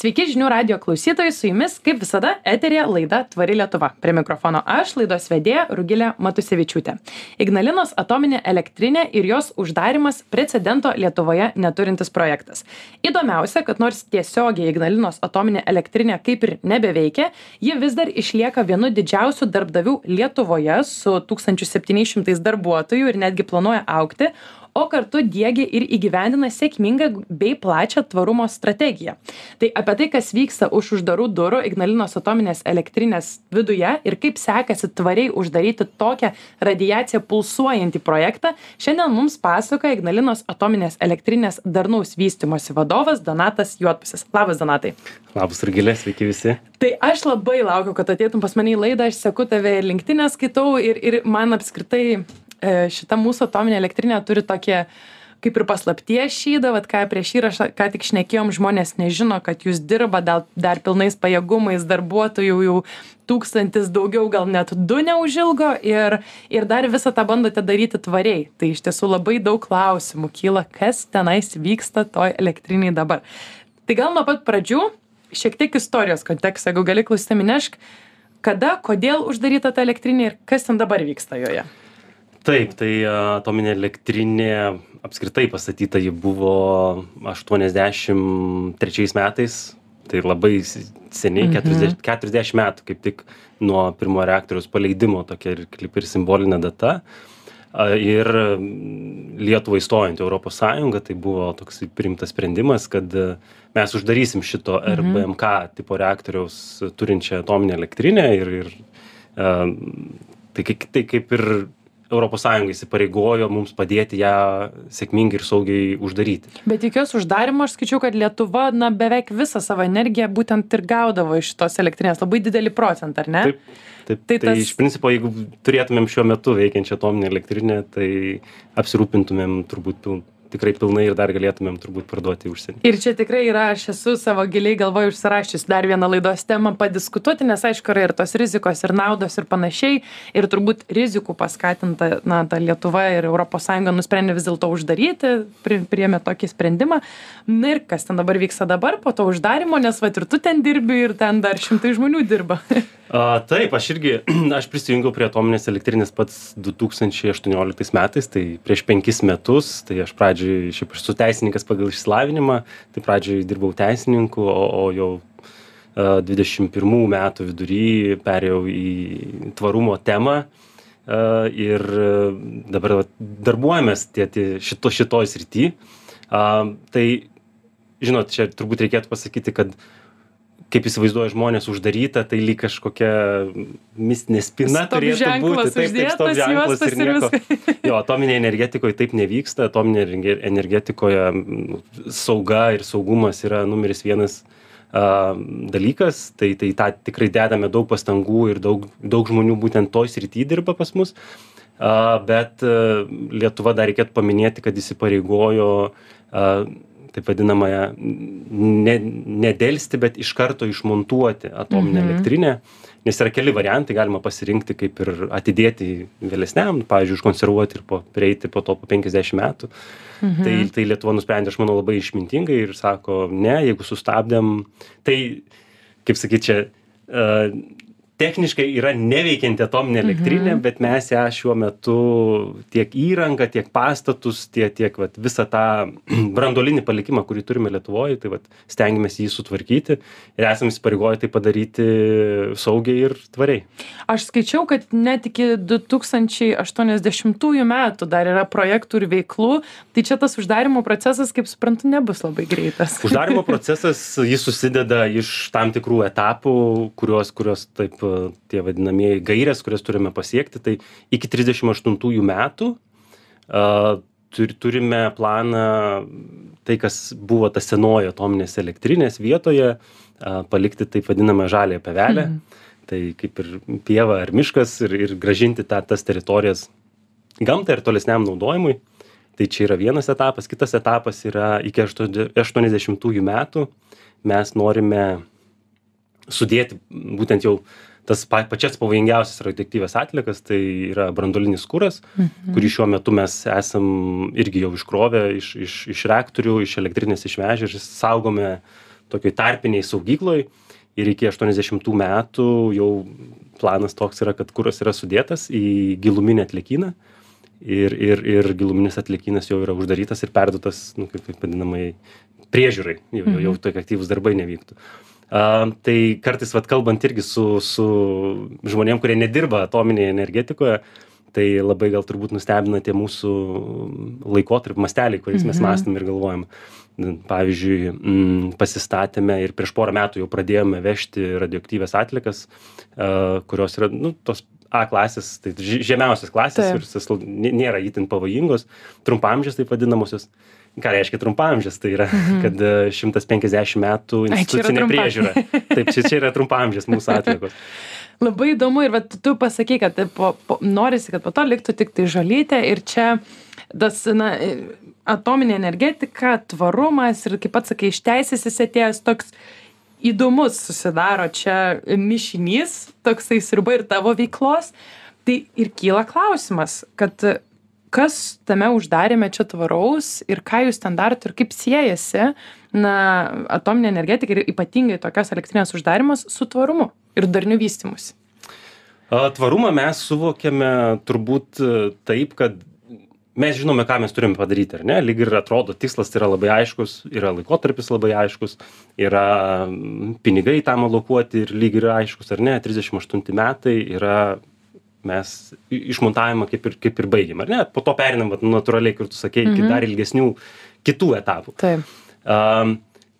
Sveiki žinių radio klausytojai, su jumis kaip visada eterė laida Tvari Lietuva. Prie mikrofono aš, laidos vedėja Rugilė Matusevičiūtė. Ignalinos atominė elektrinė ir jos uždarimas precedento Lietuvoje neturintis projektas. Įdomiausia, kad nors tiesiogiai Ignalinos atominė elektrinė kaip ir nebeveikia, ji vis dar išlieka vienu didžiausių darbdavių Lietuvoje su 1700 darbuotojų ir netgi planuoja aukti, o kartu diegia ir įgyvendina sėkmingą bei plačią tvarumo strategiją. Tai apie tai, kas vyksta už uždarų durų Ignalinos atominės elektrinės viduje ir kaip sekasi tvariai uždaryti tokią radiaciją pulsuojantį projektą, šiandien mums pasakoja Ignalinos atominės elektrinės darnaus vystimosi vadovas Donatas Juotpusis. Labas, Donatai. Labas, Rugilė, sveiki visi. Tai aš labai laukiu, kad ateitum pas mane į laidą, aš seku tave ir linktinę skaitau ir, ir man apskritai šita mūsų atominė elektrinė turi tokį kaip ir paslapties šydą, vat ką prieš įrašą, ką tik šnekėjom, žmonės nežino, kad jūs dirba dar, dar pilnais pajėgumais, darbuotojų jau tūkstantis daugiau, gal net du neužilgo ir, ir dar visą tą bandote daryti tvariai. Tai iš tiesų labai daug klausimų kyla, kas tenais vyksta toj elektriniai dabar. Tai gal nuo pat pradžių šiek tiek istorijos kontekstą, jeigu gali klausyti minešk, kada, kodėl uždaryta ta elektrinė ir kas ten dabar vyksta joje taip tai atominė elektrinė apskritai pastatyta ji buvo aštuoniasdešim trečiais metais tai labai seniai mhm. keturiasdešim keturiasdešim metų kaip tik nuo pirmo reaktoriaus paleidimo tokia ir kaip ir simbolinė data ir lietuvai stojant į europos sąjungą tai buvo toksai priimtas sprendimas kad mes uždarysim šito mhm. rbmk tipo reaktoriaus turinčią atominę elektrinę ir ir tai tai kaip ir europos sąjunga įsipareigojo mums padėti ją sėkmingai ir saugiai uždaryti. Bet iki jos uždarymo aš skaičiau kad lietuva na beveik visą savo energiją būtent ir gaudavo iš šitos elektrinės. Labai didelį procentą ar ne? Taip taip. Tai, tai iš principo jeigu turėtumėm šiuo metu veikiančią atominę elektrinę tai apsirūpintumėm turbūt pil tikrai pilnai ir dar galėtumėm turbūt parduoti į užsienį. Ir čia tikrai yra, aš esu savo giliai galvoju užsirašęs dar vieną laidos temą padiskutuoti, nes aišku yra ir tos rizikos, ir naudos, ir panašiai. Ir turbūt rizikų paskatinta, na, ta Lietuva ir ES nusprendė vis dėlto uždaryti, pri, priėmė tokį sprendimą. Na ir kas ten dabar vyksta dabar po to uždarimo, nes va ir tu ten dirbi ir ten dar šimtai žmonių dirba. A, taip, aš irgi, aš prisijungiau prie atominės elektrinės pats 2018 metais, tai prieš penkis metus, tai aš pradžioj, šiaip esu teisininkas pagal išsilavinimą, tai pradžioj dirbau teisininku, o, o jau a, 21 metų vidury perėjau į tvarumo temą a, ir dabar darbuojamės šito, šitoj srity. Tai, žinot, čia turbūt reikėtų pasakyti, kad kaip įsivaizduoja žmonės uždaryta, tai lyg kažkokia mistinė spina stop turėtų būti. Taip, taip, stop ženklas ir nieko. Jo, atominėje energetikoje taip nevyksta, atominėje energetikoje sauga ir saugumas yra numeris vienas a, dalykas, tai, tai tą tikrai dedame daug pastangų ir daug, daug žmonių būtent toj srity dirba pas mus. A, bet a, Lietuva dar reikėtų paminėti, kad įsipareigojo a, taip vadinamąją ne nedelsti bet iš karto išmontuoti atominę mhm. elektrinę nes yra keli variantai galima pasirinkti kaip ir atidėti vėlesniam pavyzdžiui užkonservuoti ir po prieiti po to po penkiasdešim metų mhm. tai tai lietuva nusprendė aš manau labai išmintingai ir sako ne jeigu sustabdėm tai kaip sakyt čia techniškai yra neveikianti atominė elektrinė, mhm. bet mes ją šiuo metu tiek įrangą, tiek pastatus, tiek, tiek vat, visą tą brandolinį palikimą, kurį turime Lietuvoje, tai vat, stengiamės jį sutvarkyti ir esame įsipareigoję tai padaryti saugiai ir tvariai. Aš skaičiau, kad net iki 2080 metų dar yra projektų ir veiklų, tai čia tas uždarimo procesas, kaip suprantu, nebus labai greitas. Uždarimo procesas, jis susideda iš tam tikrų etapų, kuriuos, kuriuos taip tie vadinamieji gairės, kurias turime pasiekti, tai iki 38 metų tur, turime planą, tai kas buvo ta senoji atominės elektrinės vietoje, palikti taip vadinamą žalę pavelę. Mhm. Tai kaip ir pieva ar miškas ir, ir gražinti tą, tas teritorijas gamtai ir tolesniam naudojimui. Tai čia yra vienas etapas. Kitas etapas yra iki 80 metų mes norime sudėti būtent jau tas pa pačias pavojingiausias radioaktyvias atliekas tai yra branduolinis kuras mhm. kurį šiuo metu mes esam irgi jau iškrovę iš iš iš reaktorių iš elektrinės išvežę ir saugome tokioj tarpinėj saugykloj. Ir iki aštuoniasdešimtų metų jau planas toks yra kad kuras yra sudėtas į giluminę atliekyną. Ir ir ir giluminis atliekynas jau yra uždarytas ir perduotas nu kaip vadinamai priežiūrai. Jau jau jau tokie aktyvūs darbai nevyktų a tai kartais vat kalbant irgi su su žmonėm kurie nedirba atominėje energetikoje tai labai gal turbūt nustebina tie mūsų laikotarpio masteliai kuriais mes mąstom ir galvojam. Pavyzdžiui m pasistatėme ir prieš porą metų jau pradėjome vežti radioaktyvias atliekas a kurios yra nu tos a klasės tai žemiausios klasės ir jos nė nėra itin pavojingos trumpaamžės taip vadinamosios ką reiškia trumpaamžės tai yra kad šimtas penkiasdešim metų institucinė priežiūra. Taip čia čia yra trumpaamžės mūsų atliekos. Labai įdomu ir vat tu pasakei kad po po norisi kad po to liktų tiktai žolytė ir čia tas na atominė energetika tvarumas ir kaip pats sakei iš teisės jis atėjęs toks įdomus susidaro čia mišinys toksai sriuba ir tavo veiklos. Tai ir kyla klausimas kad kas tame uždaryme čia tvaraus ir ką jūs ten darot ir kaip siejasi na atominė energetika ir ypatingai tokios elektrinės uždarymas su tvarumu ir darniu vystymusi. Tvarumą mes suvokiame turbūt taip kad mes žinome ką mes turim padaryti ar ne? Lyg ir atrodo tikslas yra labai aiškus yra laikotarpis labai aiškus yra pinigai tam alokuoti ir lyg ir aiškūs ar ne? Trisdešim aštunti metai yra mes išmontavimą kaip ir kaip ir baigėm ar ne? Po to pereinam vat natūraliai kur tu sakei iki dar ilgesnių kitų etapų. Taip. A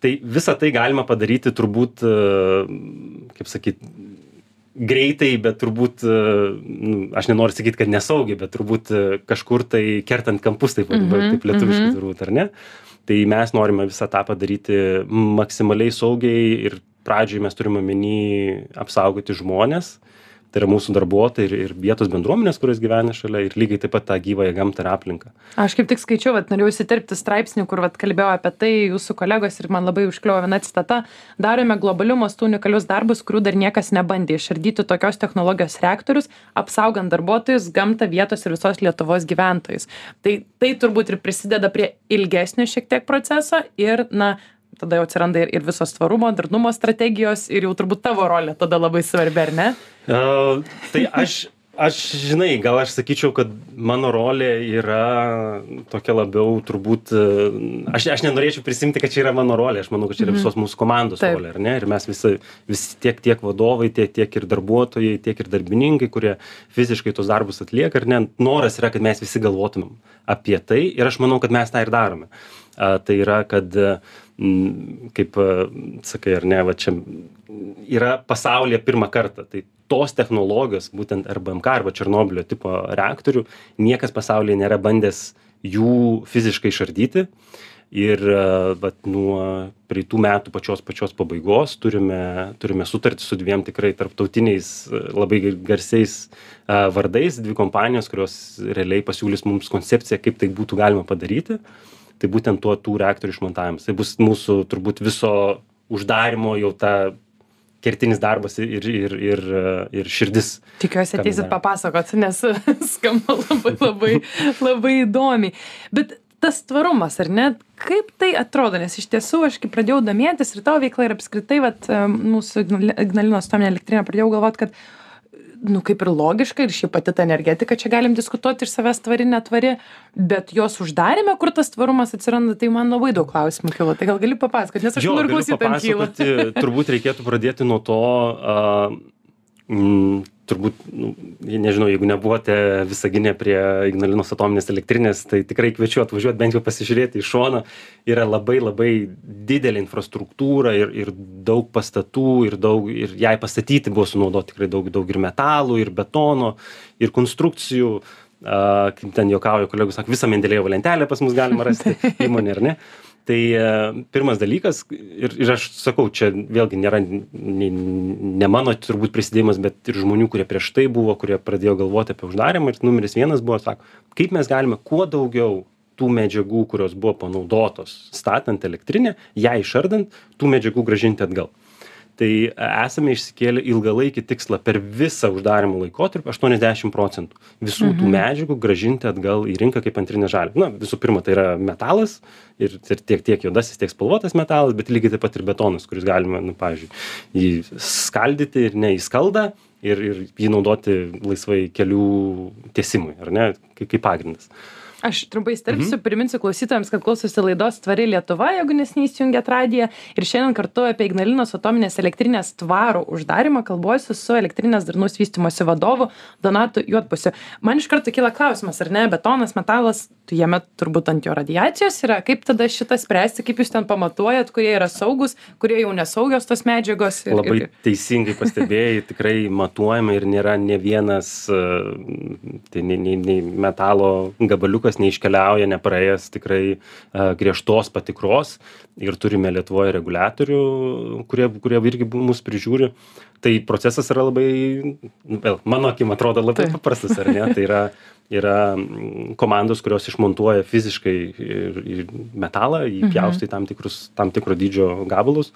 tai visa tai galima padaryti turbūt kaip sakyt greitai bet turbūt nu aš nenoriu sakyt kad nesaugiai bet turbūt kažkur tai kertant kampus taip va taip lietuviškai turbūt ar ne? Tai mes norime visą tą padaryti maksimaliai saugiai ir pradžioj mes turim omeny apsaugoti žmones tai yra mūsų darbuotojai ir ir vietos bendruomenės kurios gyvena šalia ir lygiai taip pat tą gyvąją gamtą ir aplinką. Aš kaip tik skaičiau vat norėjau įsiterpti straipsnį kur vat kalbėjo apie tai jūsų kolegos ir man labai užkliuvo viena citata. Darome globaliu mastu unikalius darbus kurių dar niekas nebandė išardyti tokios technologijos reaktorius apsaugant darbuotojus gamtą vietos ir visos lietuvos gyventojus. Tai tai turbūt ir prisideda prie ilgesnio šiek tiek proceso ir na tada jau atsiranda ir ir visos tvarumo darnumo strategijos ir jau turbūt tavo rolė tada labai svarbi ar ne? A tai aš aš žinai gal aš sakyčiau kad mano rolė yra tokia labiau turbūt aš aš nenorėčiau prisiimti kad čia yra mano rolė aš manau kad čia yra visos mūsų komandos rolė ar ne? Ir mes visi visi tiek tiek vadovai tiek tiek ir darbuotojai tiek ir darbininkai kurie fiziškai tuos darbus atlieka ar ne? Noras yra kad mes visi galvotumėm apie tai ir aš manau kad mes tą ir darome. A tai yra kad kaip sakai ar ne va čia yra pasaulyje pirmą kartą tai tos technologijos būtent rbmk arba černobylio tipo reaktorių niekas pasaulyje nėra bandęs jų fiziškai išardyti. Ir vat nuo praeitų metų pačios pačios pabaigos turime turime sutartį su dviem tikrai tarptautiniais labai garsiais vardais dvi kompanijos kurios realiai pasiūlys mums koncepciją kaip tai būtų galima padaryti tai būtent tuo tų reaktorių išmontavimas. Tai bus mūsų turbūt viso uždarymo jau ta kertinis darbas ir ir ir ir širdis. Tikiuosi ateisit papasakot nes skamba labai labai labai įdomiai. Bet tas tvarumas ar ne? Kaip tai atrodo? Nes iš tiesų aš kai pradėjau domėtis ir tavo veikla ir apskritai vat mūsų ignalinos atominė elektrinė pradėjau galvot kad nu kaip ir logiška ir šiaip pati ta energetika čia galim diskutuot iš savęs tvari netvari bet jos uždaryme kur tas tvarumas atsiranda tai man labai daug klausimų kilo. Tai gal gali papasakot nes aš manau ir klausytojam kyla. turbūt reikėtų pradėti nuo to a m turbūt nu nežinau jeigu nebuvote visagine prie ignalinos atominės elektrinės tai tikrai kviečiu atvažiuot bent jau pasižiūrėti iš šono. Yra labai labai didelė infrastruktūra ir ir daug pastatų ir daug ir jai pastatyti buvo sunaudota tikrai daug daug ir metalų ir betono ir konstrukcijų. A kaip ten juokauja kolegos sako visą mendelejevo lentelę pas mus galima rasti įmonėj ar ne tai pirmas dalykas ir ir aš sakau čia vėlgi nėra nei ne mano turbūt prisidėjimas bet ir žmonių kurie prieš tai buvo kurie pradėjo galvoti apie uždarymą ir numeris vienas buvo sako kaip mes galime kuo daugiau tų medžiagų kurios buvo panaudotos statant elektrinę ją išardant tų medžiagų grąžinti atgal tai esame išsikėlę ilgalaikį tikslą per visą uždarymo laikotarpį aštuoniasdešim procentų visų tų medžiagų grąžinti atgal į rinką kaip antrinę žaliavą. Na visų pirma tai yra metalas ir ir tiek tiek juodasis tiek spalvotas metalas bet lygiai taip pat ir betonas kuris galima nu pavyzdžiui jį skaldyti ir ne į skaldą ir ir jį naudoti laisvai kelių tiesimui ar ne kaip pagrindas aš trumpai įsiterpsiu priminsiu klausytojams kad klausosi laidos tvari lietuva jeigu neseniai įsijungėt radiją. Ir šiandien kartu apie ignalinos atominės elektrinės tvarų uždarymą kalbuosi su elektrinės darnaus vystymosi vadovu donatu juodpusiu. Man iš karto kyla klausimas ar ne? Betonas metalas tai jame turbūt ant jo radiacijos yra. Kaip tada šitą spręsti? Kaip jūs ten pamatuojat kurie yra saugūs kurie jau nesaugios tos medžiagos? Ir, labai ir... teisingai pastebėjai tikrai matuojama ir nėra ne vienas tai nei, nei, nei metalo gabaliukas niekas neiškeliauja nepraėjęs tikrai griežtos patikros ir turime Lietuvoje reguliatorių, kurie, kurie irgi mus prižiūri. Tai procesas yra labai, nu, vėl, mano akim atrodo labai tai. paprastas, ar ne? Tai yra, yra komandos, kurios išmontuoja fiziškai ir, ir metalą, jį mhm. tam, tikrus, tam tikro dydžio gabalus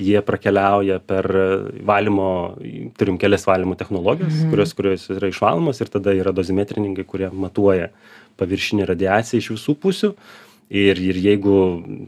jie prakeliauja per valymo, turim kelias valymo technologijas, mhm. kurios, kurios yra išvalomos ir tada yra dozimetrininkai, kurie matuoja paviršinė radiacija iš visų pusių. Ir, ir jeigu,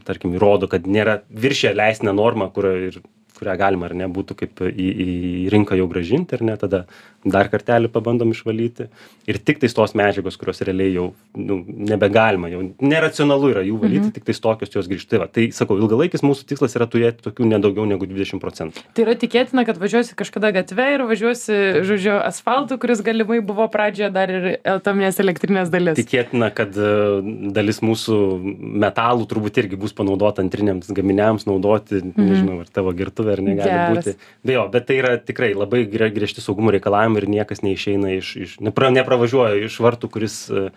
tarkim, įrodo, kad nėra viršė leistina norma, kur ir kurią galima ar ne būtų kaip į, į rinką jau gražinti, ar ne, tada dar kartelį pabandom išvalyti. Ir tik tais tos medžiagos, kurios realiai jau nu, nebegalima, jau neracionalu yra jų valyti, mhm. tik tais tokios jos grįžti. Va. Tai sakau, ilgalaikis mūsų tikslas yra turėti tokių nedaugiau negu 20 procentų. Tai yra tikėtina, kad važiuosi kažkada gatve ir važiuosi, žodžiu, asfaltu, kuris galimai buvo pradžioje dar ir atominės elektrinės dalis. Tikėtina, kad e, dalis mūsų metalų turbūt irgi bus panaudota antriniams gaminiams naudoti, mhm. nežinau, ar tavo girtuvė ar negali būti. Be jo, bet tai yra tikrai labai griežti saugumo reikalavimai ir niekas neišeina iš, iš nepra, nepravažiuoja iš vartų, kuris uh,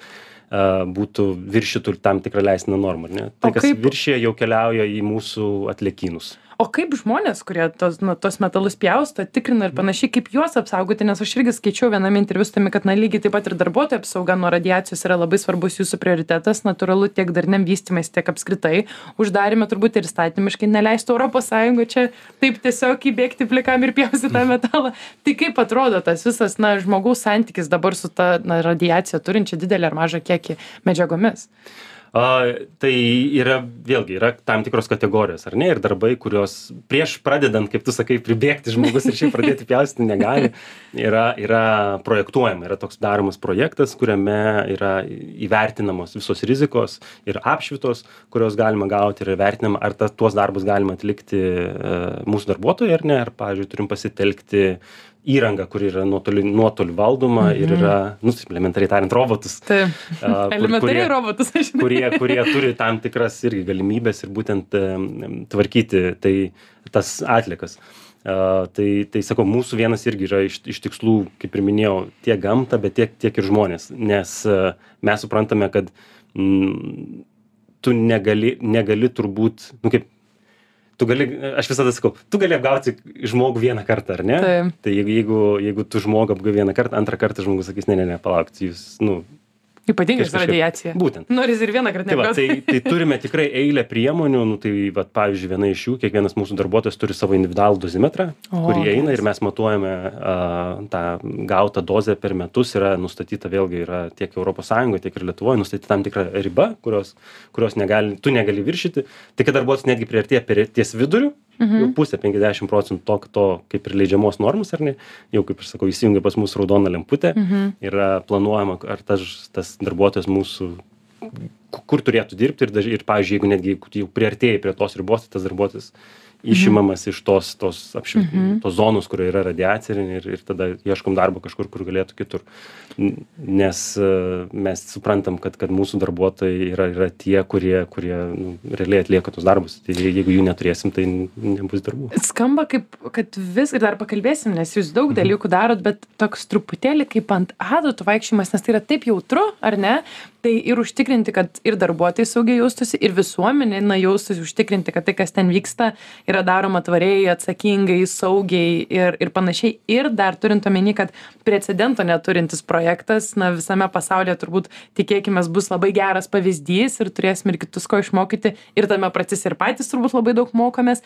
būtų viršytų tam tikrą leistiną normą. Ne? Tai, kas kaip... viršė, jau keliauja į mūsų atliekynus o kaip žmonės kurie tuos nu tuos metalus pjausto tikrina ir panašiai kaip juos apsaugoti nes aš irgi skaičiau viename interviu su tavimi kad na lygiai taip pat ir darbuotojų apsauga nuo radiacijos yra labai svarbus jūsų prioritetas natūralu tiek darniam vystymuisi tiek apskritai uždaryme turbūt ir įstatymiškai neleistų europos sąjungoj čia taip tiesiog įbėgti plikam ir pjaustyt tą metalą. Tai kaip atrodo tas visas na žmogaus santykis dabar su ta na radiacija turinčia didelį ar mažą kiekį medžiagomis a tai yra vėlgi yra tam tikros kategorijos ar ne? Ir darbai kuriuos prieš pradedant kaip tu sakai pribėgti žmogus ir šiaip pradėti pjaustyti negali yra yra projektuojama yra toks daromas projektas kuriame yra įvertinamos visos rizikos ir apšvitos kurios galima gauti ir įvertinama ar ta tuos darbus galima atlikti e, mūsų darbuotojai ar ne? Ar pavyzdžiui turim pasitelkti įrangą kuri yra nuotoliu nuotoliu valdoma ir mhm. yra nu elementariai tariant robotus. Taip. Elementariai robotus aš žinau. kurie kurie turi tam tikras irgi galimybes ir būtent tvarkyti tai tas atliekas. A tai tai sakau mūsų vienas irgi yra iš iš tikslų kaip ir minėjau tiek gamtą bet tiek tiek ir žmones nes mes suprantame kad mm, tu negali negali turbūt nu kaip tu gali aš visada sakau tu gali apgauti žmogų vieną kartą ar ne? Tai jeigu jeigu jeigu tu žmogų apgavai vieną kartą antrą kartą žmogus sakys ne ne ne palaukit jūs nu Ypatingai su radiacija. Būtent. Noris ir vieną kartą tai, tai, tai turime tikrai eilę priemonių, nu, tai vat, pavyzdžiui, viena iš jų, kiekvienas mūsų darbuotojas turi savo individualų dozimetrą, o, kurį eina ir mes matuojame a, tą gautą dozę per metus, yra nustatyta vėlgi yra tiek ES, tiek ir Lietuvoje, nustatyta tam tikra riba, kurios, kurios negali, tu negali viršyti, tai kad darbuotojas netgi priartėja prie ties viduriu, mhm. jau pusė penkiasdešim procentų to to kaip ir leidžiamos normos ar ne jau kaip aš sakau įsijungia pas mus raudona lemputė mhm. yra planuojama ar tas tas darbuotojas mūsų kur turėtų dirbti ir daž ir pavyzdžiui jeigu netgi jau priartėji prie tos ribos tai tas darbuotojas išimamas iš tos tos apšvi mhm. tos zonos kur yra radiacija ir ir tada ieškom darbo kažkur kur galėtų kitur. Nes e, mes suprantam kad kad mūsų darbuotojai yra yra tie kurie kurie nu realiai atlieka tuos darbus. Tai jeigu jų neturėsim tai nebus darbų. Skamba kaip kad vis ir dar pakalbėsim nes jūs daug mhm. dalykų darot bet toks truputėlį kaip ant adatų vaikščiojimas nes tai yra taip jautru ar ne tai ir užtikrinti kad ir darbuotojai saugiai jaustųsi ir visuomenė na jaustųsi užtikrinti kad tai kas ten vyksta yra daroma tvariai atsakingai saugiai ir ir panašiai. Ir dar turint omeny kad precedento neturintis projektas na visame pasaulyje turbūt tikėkimės bus labai geras pavyzdys ir turėsim ir kitus ko išmokyti. Ir tame procese ir patys turbūt labai daug mokomės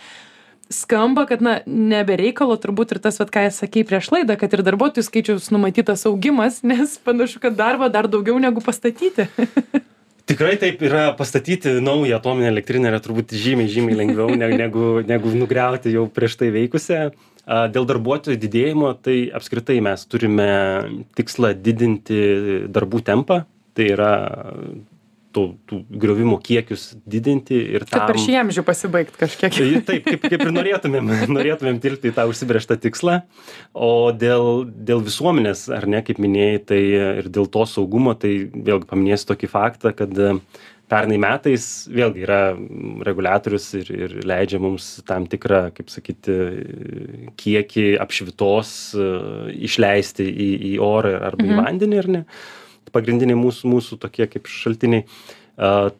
skamba kad na ne be reikalo turbūt ir tas vat ką sakei prieš laidą kad ir darbuotojų skaičiaus numatytas augimas nes panašu kad darbo dar daugiau negu pastatyti Tikrai taip yra pastatyti naują atominę elektrinę yra turbūt žymiai, žymiai lengviau negu, negu nugriauti jau prieš tai veikusią. Dėl darbuotojų didėjimo, tai apskritai mes turime tikslą didinti darbų tempą. Tai yra tų, tų griovimo kiekius didinti ir tam. Kad per šį amžių pasibaigti kažkiek. Tai taip, kaip, kaip ir norėtumėm, norėtumėm tilpti į tą užsibrėžtą tikslą. O dėl, dėl visuomenės, ar ne, kaip minėjai, tai ir dėl to saugumo, tai vėlgi paminėsiu tokį faktą, kad pernai metais vėlgi yra reguliatorius ir, ir leidžia mums tam tikrą, kaip sakyti, kiekį apšvitos išleisti į, į orą arba mhm. į vandenį, ar ne pagrindiniai mūsų, mūsų tokie kaip šaltiniai.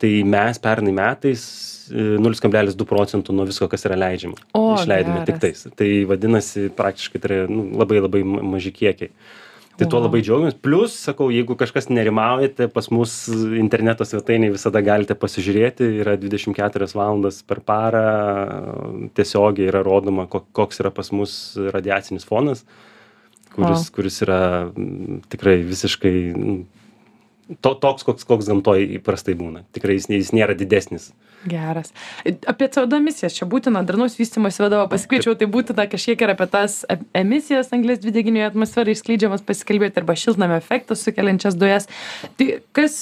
Tai mes pernai metais 0,2 e, procentų nuo visko, kas yra leidžiama. O, išleidome tik tais. Tai vadinasi, praktiškai tai yra nu, labai labai maži kiekiai. Tai tuo labai džiaugiamės. Plus, sakau, jeigu kažkas nerimaujate, pas mus interneto svetainėje visada galite pasižiūrėti, yra 24 valandas per parą, tiesiogiai yra rodoma, koks yra pas mus radiacinis fonas, kuris, o. kuris yra tikrai visiškai to, toks, koks, koks gamtoje įprastai būna. Tikrai jis, jis nėra didesnis. Geras. Apie CO2 emisijas, čia būtina darnaus vystimas vadovo pasikviečiau, tai būtina kažkiek ir apie tas emisijas anglės dvideginio atmosferai išskleidžiamas pasikalbėti arba šiltnamio efektą sukeliančias dujas. Tai kas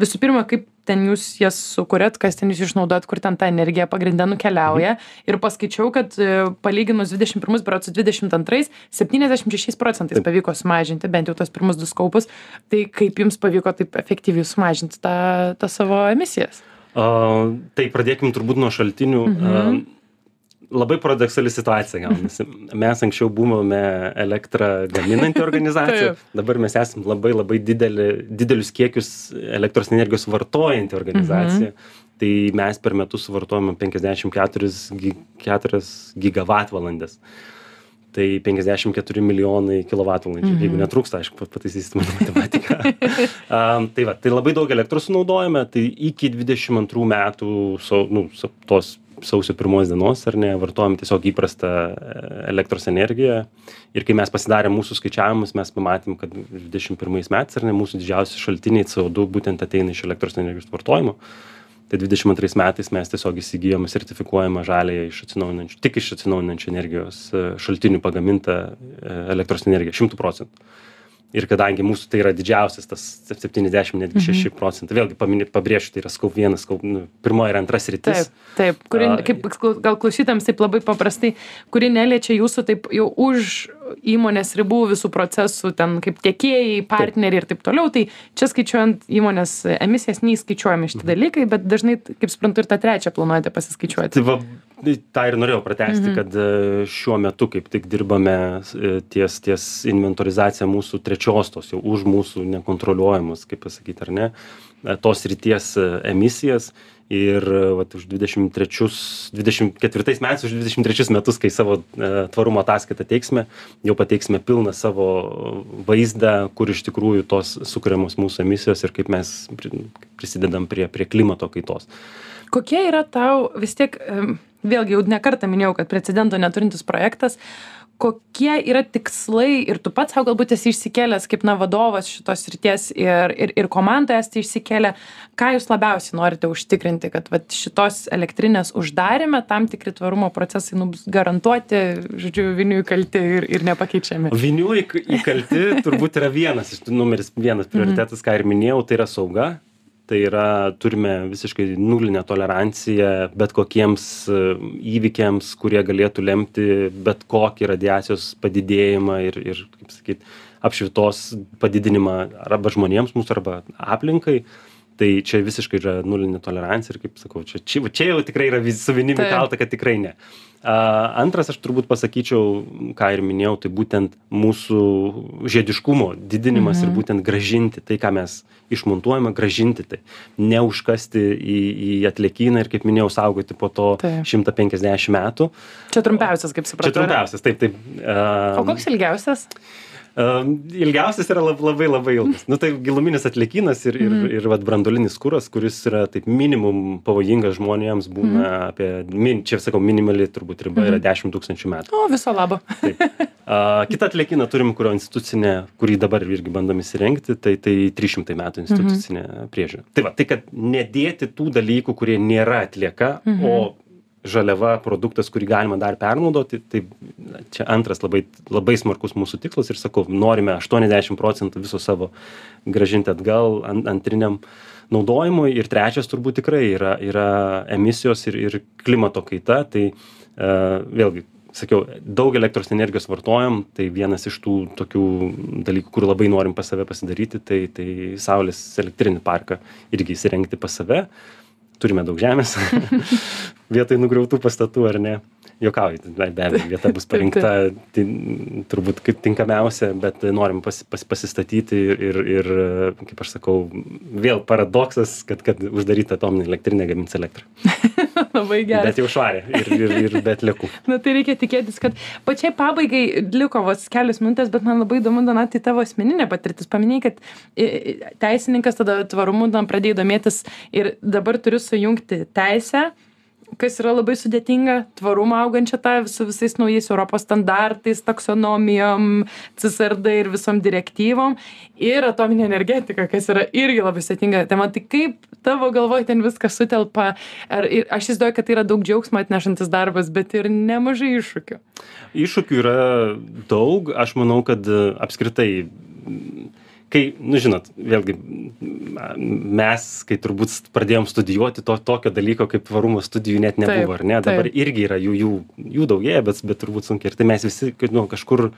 visų pirma, kaip ten jūs jas sukuriat, kas ten jūs išnaudojat, kur ten ta energija pagrindė nukeliauja. Mhm. Ir paskaičiau, kad e, palyginus 21 berots 22, 76 procentais pavyko sumažinti bent jau tos pirmus du skaupus. Tai kaip jums pavyko taip efektyviai sumažinti tą, tą savo emisijas? Uh, tai pradėkim turbūt nuo šaltinių. Mhm. Uh, labai paradoksali situacija gaunasi. Mes anksčiau buvome elektrą gaminanti organizacija, dabar mes esame labai labai didelį, didelius kiekius elektros energijos vartojanti organizacija. Mhm. Tai mes per metus suvartojame 54 gigavatvalandes. Tai 54 milijonai kilovatvalandžių. Mhm. Jeigu netrūksta, aišku, pataisysit mano matematiką. um, tai, va, tai labai daug elektros sunaudojame. Tai iki 22 metų so, nu, tos sausio pirmos dienos ar ne vartojam tiesiog įprastą e, elektros energiją. Ir kai mes pasidarėm mūsų skaičiavimus mes pamatėm kad dvidešim pirmais metais ar ne mūsų didžiausi šaltiniai co du būtent ateina iš elektros energijos vartojimo. Tai dvidešim antrais metais mes tiesiog įsigijom sertifikuojamą žaliąją iš atsinaujinančių tik iš atsinaujinančių energijos e, šaltinių pagamintą e, elektros energiją šimtu procentų ir kadangi mūsų tai yra didžiausias tas septyniasdešim netgi mhm. šeši procentai vėlgi pamini pabrėšiu tai yra skaup vienas skaup nu pirma ir antra sritis taip taip kuri kaip gal klausytojams taip labai paprastai kuri neliečia jūsų taip jau už įmonės ribų visų procesų ten kaip tiekėjai partneriai ir taip toliau tai čia skaičiuojant įmonės emisijas neįskaičiuojami šitie mhm. dalykai bet dažnai kaip suprantu ir tą trečią planuojate pasiskaičiuoti tai va tai tą ir norėjau pratęsti mhm. kad e, šiuo metu kaip tik dirbame e, ties ties inventorizacija mūsų trečios tos jau už mūsų nekontroliuojamos kaip pasakyt ar ne e, tos srities emisijas ir vat už dvidešim trečius dvidešim ketvirtais metais už dvidešim trečius metus kai savo tvarumo ataskaitą teiksime jau pateiksime pilną savo vaizdą kur iš tikrųjų tos sukuriamos mūsų emisijos ir kaip mes prisidedam prie prie klimato kaitos. Kokie yra tau vis tiek vėlgi jau ne kartą minėjau kad precedento neturintis projektas kokie yra tikslai ir tu pats sau galbūt esi išsikėlęs kaip na vadovas šitos srities ir ir ir komanda esate išsikėlę. Ką jūs labiausiai norite užtikrinti kad vat šitos elektrinės uždaryme tam tikri tvarumo procesai nu bus garantuoti žodžiu vinių įkalti ir ir nepakeičiami? Vinių įkalti turbūt yra vienas iš numeris vienas prioritetas ką ir minėjau tai yra sauga tai yra turime visiškai nulinę toleranciją bet kokiems e, įvykiams kurie galėtų lemti bet kokį radiacijos padidėjimą ir ir kaip sakyt apšvitos padidinimą arba žmonėms mūsų arba aplinkai tai čia visiškai yra nulinė tolerancija ir kaip sakau čia čia čia jau tikrai yra su vinim įkalta kad tikrai ne. A antras aš turbūt pasakyčiau ką ir minėjau tai būtent mūsų žiediškumo didinimas ir mhm. būtent grąžinti tai ką mes išmontuojame grąžinti tai. Neužkasti į į atliekyną ir kaip minėjau saugoti po to šimtą penkiasdešim metų. Čia trumpiausias kaip supratau čia trumpiausias taip taip. A o koks ilgiausias ilgiausias yra lab, labai labai ilgas. Nu, tai giluminis atliekynas ir, ir, mm. ir vat, brandolinis kuras, kuris yra taip minimum pavojingas žmonėms, būna mm. apie, min, čia sakau, minimali turbūt riba mm. yra 10 mhm. tūkstančių metų. O, viso labo. Taip. Uh, kitą atliekyną turim, kurio institucinė, kurį dabar irgi bandom įsirengti, tai, tai 300 metų institucinė mm. priežiūra. Tai va, tai kad nedėti tų dalykų, kurie nėra atlieka, mm -hmm. o žaliava produktas kurį galima dar pernaudoti tai čia antras labai labai smarkus mūsų tikslas ir sakau norime aštuoniasdešim procentų viso savo grąžinti atgal an antriniam naudojimui. Ir trečias turbūt tikrai yra yra emisijos ir ir klimato kaita. Tai e, vėlgi sakiau daug elektros energijos vartojam tai vienas iš tų tokių dalykų kur labai norim pas save pasidaryti tai tai saulės elektrinį parką irgi įsirengti pas save turime daug žemės. Vietoj nugriautų pastatų ar ne? Juokauju be abejo vieta bus parinkta turbūt kaip tinkamiausia bet norim pasi pas pasistatyti ir ir kaip aš sakau vėl paradoksas kad kad uždaryta atominė elektrinė gamins elektrą labai gerai bet jau švarią ir ir ir be atliekų na tai reikia tikėtis kad pačiai pabaigai liko vos kelios minutės bet man labai įdomu donatai tavo asmeninė patirtis. Paminėjai kad teisininkas tada tvarumu tam pradėjai domėtis ir dabar turi sujungti teisę kas yra labai sudėtinga tvarumą augančią tą su visais naujais europos standartais taksonomijom csrd ir visom direktyvom ir atominė energetika kas yra irgi labai sudėtinga tema. Tai kaip tavo galvoj ten viskas sutelpa. Ar ir aš įsivaizduoju kad tai yra daug džiaugsmo atnešantis darbas bet ir nemažai iššūkių. Iššūkių yra daug. Aš manau kad apskritai kai nu žinot vėlgi mes kai turbūt pradėjom studijuoti to tokio dalyko kaip tvarumo studijų net nebuvo ar ne? Dabar irgi yra jų jų jų daugėja bet bet turbūt sunkiai. Ir tai mes visi nu kažkur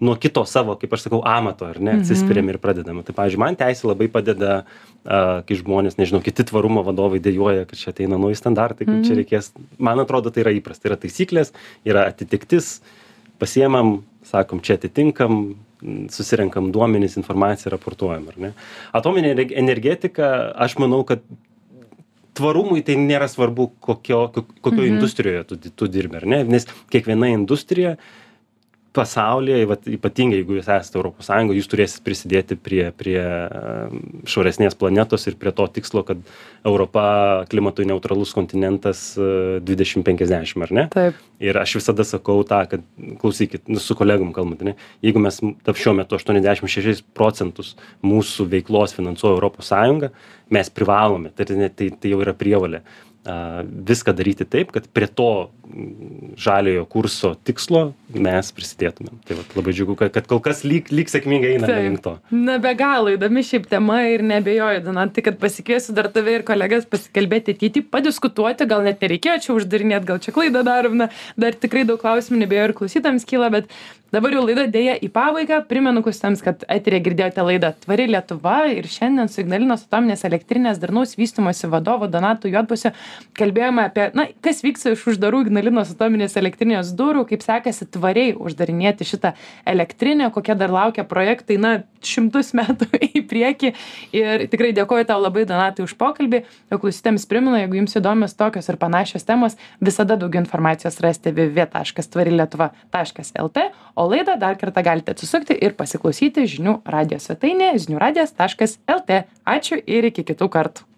nuo kito savo kaip aš sakau amato ar ne atsispiriam ir pradedam. Tai pavyzdžiui man teisė labai padeda kai žmonės nežinau kiti tvarumo vadovai dejuoja kad čia ateina nauji standartai kaip čia reikės. Man atrodo tai yra įprasta. Yra taisyklės yra atitiktis. Pasiemam sakom čia atitinkam susirenkam duomenis informaciją raportuojam ar ne. Atominė energetika aš manau kad tvarumui tai nėra svarbu kokio kokioj mhm. industrijoje tu tu dirbi ar ne. Nes kiekviena industrija pasaulyje vat ypatingai jeigu jūs esate europos sąjungoj jūs turėsit prisidėti prie prie švaresnės planetos ir prie to tikslo kad europa klimatui neutralus kontinentas dvidešim penkiasdešim ar ne? Ir aš visada sakau tą kad klausykit nu su kolegom kalbant ane jeigu mes tarp šiuo metu aštuoniasdešim šešis procentus mūsų veiklos finansuoja europos sąjunga mes privalome tai tai tai jau yra prievolė viską daryti taip kad prie to žaliojo kurso tikslo mes prisidėtumėm. Tai vat labai džiugu kad kad kol kas lyg lyg sėkmingai einame link to. Na be galo įdomi šiaip tema ir neabejoju donatai kad pasikviesiu dar tave ir kolegas pasikalbėti ateity padiskutuoti gal net nereikėjo čia uždarinėt gal čia klaidą darom na dar tikrai daug klausimų neabejoju ir klausytojams kyla bet dabar jau laida deja į pabaigą. Primenu klausytojams kad eteryje girdėjote laidą tvari lietuva ir šiandien su ignalinos atominės elektrinės darnaus vystymosi vadovu donatu juodpusiu kalbėjome apie na kas vyksta iš uždarų ignalinos atominės elektrinės durų kaip sekasi tvariai uždarinėti šitą elektrinę kokie dar laukia projektai na šimtus metų į priekį. Ir tikrai dėkoju tau labai donatai už pokalbį. O klausytojams primenu jeigu jums įdomios tokios ir panašios temos visada daugiau informacijos rasite www taškas tvari lietuva taškas lt o laidą dar kartą galite atsisukti ir pasiklausyti žinių radijo svetainėje žinių radijas taškas lt. Ačiū ir iki kitų kartų